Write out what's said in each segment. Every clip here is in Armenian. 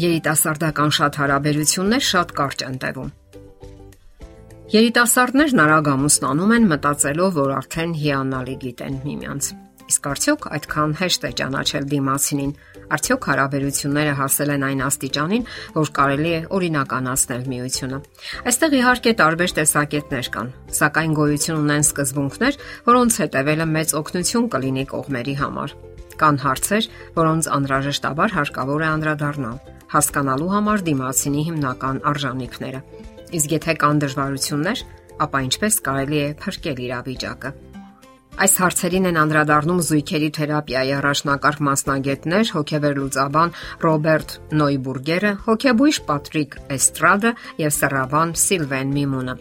երիտասարդական շատ հարաբերություններ շատ կարճ են տևում։ Երիտասարդներն արագ ամուսնանում են մտածելով, որ արդեն հիանալի գիտեն միմյանց։ Իսկ արդյոք այդքան հեշտ է ճանաչել դիմացինին։ Արդյոք հարաբերությունները հասել են այն աստիճանին, որ կարելի է օրինականացնել միությունը։ Այստեղ իհարկե տարբեր տեսակետներ կան, սակայն գոյություն ունեն սկզբունքներ, որոնց հետևելը մեծ օգնություն կլինի կողմերի համար։ Կան հարցեր, որոնց անհրաժեշտաբար հարկավոր է անդրադառնալ, հասկանալու համար դիմացինի հիմնական արժանինքները։ Իսկ եթե կան դժվարություններ, ապա ինչպես կարելի է փրկել իրավիճակը։ Այս հարցերին են անդրադառնում զույգերի թերապիայի առաջնակարգ մասնագետներ, հոգեվեր լուծաբան Ռոբերտ Նոյբուրգերը, հոգեբույժ Պատրիկ Էստրադը եւ Սերավան Սիլվեն Միմունը։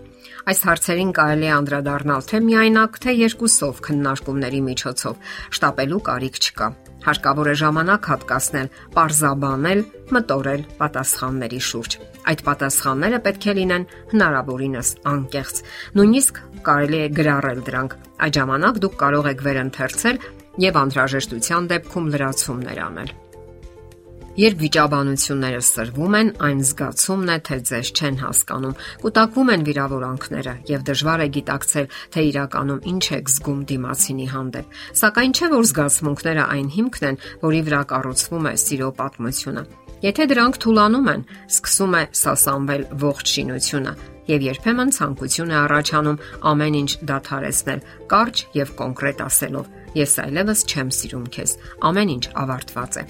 Այս հարցերին կարելի է անդրադառնալ թե միայնակ, թե երկուսով քննարկումների միջոցով։ Շտապելու կարիք չկա։ Հարկավոր է ժամանակ հատկացնել, parzabanել, մտորել պատասխանների շուրջ։ Այդ պատասխանները պետք է լինեն հնարավորինս անկեղծ։ Նույնիսկ կարելի է գրառել դրանք։ Այդ ժամանակ դուք կարող եք վերընթերցել եւ անհրաժեշտության դեպքում լրացումներ անել։ Երբ վիճաբանությունները սրվում են, այն զգացումն է, թե ձեզ չեն հասկանում, կուտակվում են վիրավորանքները եւ դժվար է գիտակցել, թե իրականում ինչ եք զգում դիմացինի հանդեպ։ Սակայն չէ որ զգացմունքները այն հիմքն են, որի վրա կառուցվում է սիրո պատմությունը։ Եթե դրանք թուլանում են, սկսում է սասանվել ողջ շինությունը եւ երբեմն ցանկություն է առաջանում ամեն ինչ դադարեցնել, կարճ եւ կոնկրետ ասելով Ես այլևս չեմ սիրում քեզ։ Ամեն ինչ ավարտված է։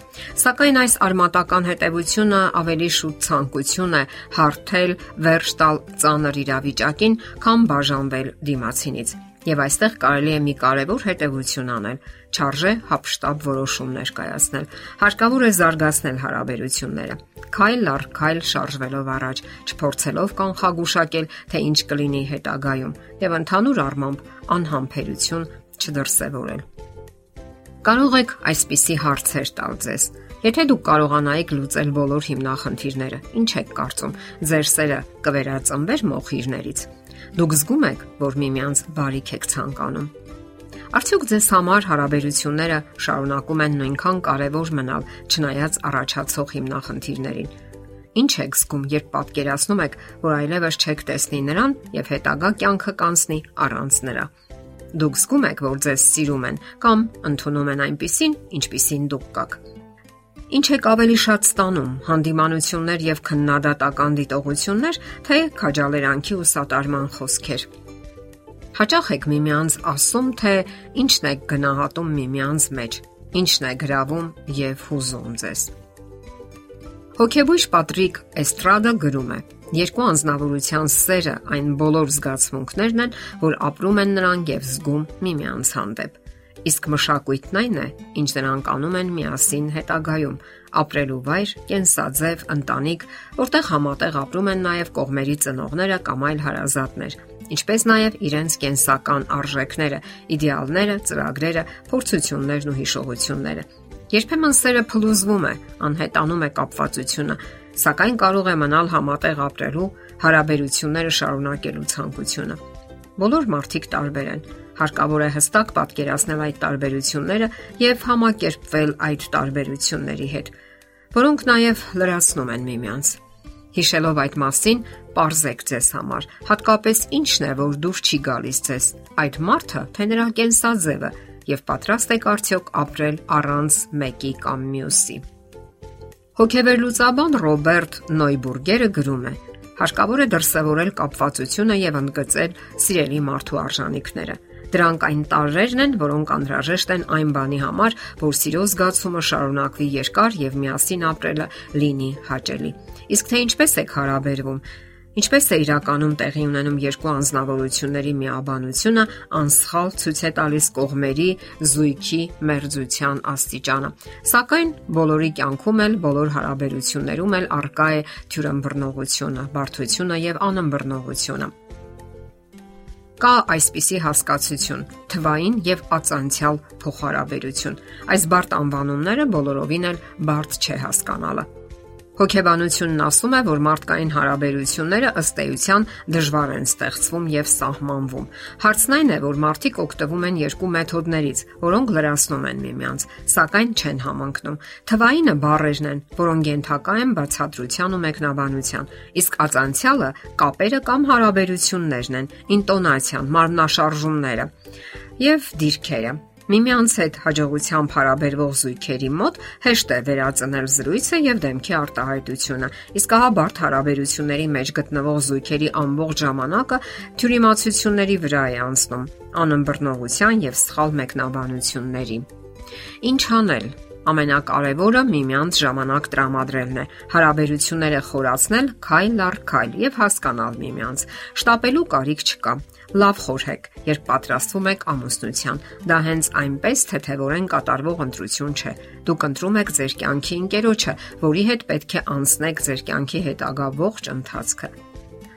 Սակայն այս արմատական հետևությունը ավելի շուտ ցանկություն է հարթել վերջ տալ ծանր իրավիճակին, քան բաժանվել դիմացինից։ Եվ այստեղ կարելի է մի կարևոր հետևություն անել։ Չարժե հապշտապ որոշումներ կայացնել։ Հարկավոր է զարգացնել հարաբերությունները։ Քայլ առ քայլ շարժվելով առաջ, չփորձելով կանխագուշակել, թե ինչ կլինի հետագայում, եւ ընդհանուր առմամբ անհամբերություն չդրսևորել։ Կարող եք այսպիսի հարցեր տալ ձեզ. Եթե դուք կարողանայիք լուծել բոլոր հիմնախնդիրները, ինչ եք կարծում, ձեր սերը կվերածնվեր մոխիրներից։ Դուք զգում եք, որ միմյանց բարիք եք ցանկանում։ Արդյոք ձեզ համար հարաբերությունները շարունակում են նույնքան կարևոր մնալ, չնայած առաջացող հիմնախնդիրներին։ Ինչ եք զգում, երբ պատկերացնում եք, որ այլևս չեք տեսնի նրան եւ հետագա կյանքը կանցնի առանց նրա։ Դուք զգում եք, որ ձեզ սիրում են կամ ընդունում են այնպիսին, ինչպիսին դուք կաք։ Ինչ եք ավելի շատ ստանում՝ հանդիմանություններ եւ քննադատական դիտողություններ, թե քաջալերանքի ու սատարման խոսքեր։ Հաճախ եք միմյանց ասում, թե ինչն եք գնահատում միմյանց մեջ, ինչն է գրավում եւ հուզում ձեզ։ Հոգեբույժ Պատրիկ Էստրադա գրում է. Երկու անznավորության սերը այն բոլոր զգացմունքներն են, որ ապրում են նրանք եւ զգում միմյանց հանդեպ։ Իսկ մշակույթն այն է, ինչ նրանք անում են միասին հետագայում, ապրելու վայր, կենսաձև, ընտանիք, որտեղ համատեղ ապրում են նաև կողմերի ծնողները կամ այլ հարազատներ, ինչպես նաև իրենց կենսական արժեքները, իդեալները, ծրագրերը, փորձություններն ու հիշողությունները։ Երբեմն սերը փլուզվում է, անհետանում է կապվածությունը, սակայն կարող է մնալ համատեղ ապրելու, հարաբերությունները շարունակելու ցանկությունը։ Բոլոր մարդիկ տարբեր են։ Հարկավոր է hստակ պատկերացնել այդ տարբերությունները եւ համակերպվել այդ տարբերությունների հետ, որոնք նաեւ լրացնում են միմյանց։ Հիշելով այդ մասին, parzեք ձեզ համար, հատկապես ինչն է, որ դուր չի գալիս ձեզ։ Այդ մարդը, թե նրա կենսաձևը եւ պատրաստ եք արդյոք ապրել առանց մեկի կամ մյուսի։ Հոգեվերլուծաբան Ռոբերտ Նոյբուրգերը գրում է. Հարկավոր է դրսևորել կապվածությունը եւ ընդգծել սիրելի մարդու արժանինքները։ Դրանք այն տարրերն են, որոնք անհրաժեշտ են այն բանի համար, որ սիրո զգացումը շարունակվի երկար եւ միասին ապրելը լինի հաճելի։ Իսկ թե ինչպես եք հարաբերվում, Ինչպես է իրականում տեղի ունենում երկու անznավորությունների միաբանությունը, անսխալ ցույց է տալիս կողմերի զույգի մերձության աստիճանը։ Սակայն բոլորի կյանքում էլ, բոլոր հարաբերություններում էլ արկա է թյուրըմբռնողությունը, բարդությունը եւ անըմբռնողությունը կա այսպիսի հասկացություն՝ թվային եւ ածանցյալ փոխհարաբերություն։ Այս բարդ անվանումները բոլորովին էլ բարդ չէ հասկանալը։ Հոգեբանությունն ասում է, որ մարդկային հարաբերությունները ըստ էության դժվար են ստեղծվում եւ սահմանվում։ Հարցն այն է, որ մարդիկ օգտվում են երկու մեթոդներից, որոնք լրացնում են միմյանց, սակայն չեն համընկնում։ Թվայինը բառերն են, որոնք ենթակա են բացատրության ու մեկնաբանության, իսկ ածանցյալը կապերը կամ հարաբերություններն են, ինտոնացիան, մարմնաշարժումները եւ դիրքերը։ Միմյանց հետ հաջողությամբ հարաբերվող զույգերի մոտ հեշտ է վերածնել զրույցը եւ դեմքի արտահայտությունը։ Իսկ ահա բարդ հարաբերությունների մեջ գտնվող զույգերի ամբողջ ժամանակը թյուրիմացությունների վրա է անցնում, անըմբռնողության եւ սխալ մեկնաբանությունների։ Ինչ անել Ամենակարևորը միմյանց ժամանակ տրամադրելն է։ Հարաբերությունները խորացնել քայլ առ քայլ եւ հասկանալ միմյանց։ Շտապելու կարիք չկա։ Լավ խորհեք, երբ պատրաստվում եք ամուսնության։ Դա հենց այնպես թեթևորեն կատարվող ընտրություն չէ։ Դուք ընտրում եք ձեր կյանքի ընկերոջը, որի հետ պետք է անցնեք ձեր կյանքի հետագա ողջ ընթացքը։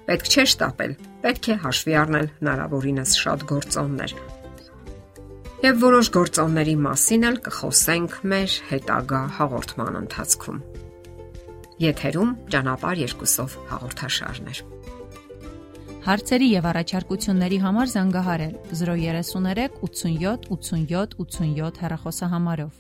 Պետք չէ շտապել, պետք է հաշվի առնել հնարավորինս շատ գործոններ եւ որոշ գործոնների մասին էլ կխոսենք մեր հետագա հաղորդման ընթացքում։ Եթերում ճանապար երկուսով հաղորդաշարներ։ Հարցերի եւ առաջարկությունների համար զանգահարել 033 87 87 87 հեռախոսահամարով։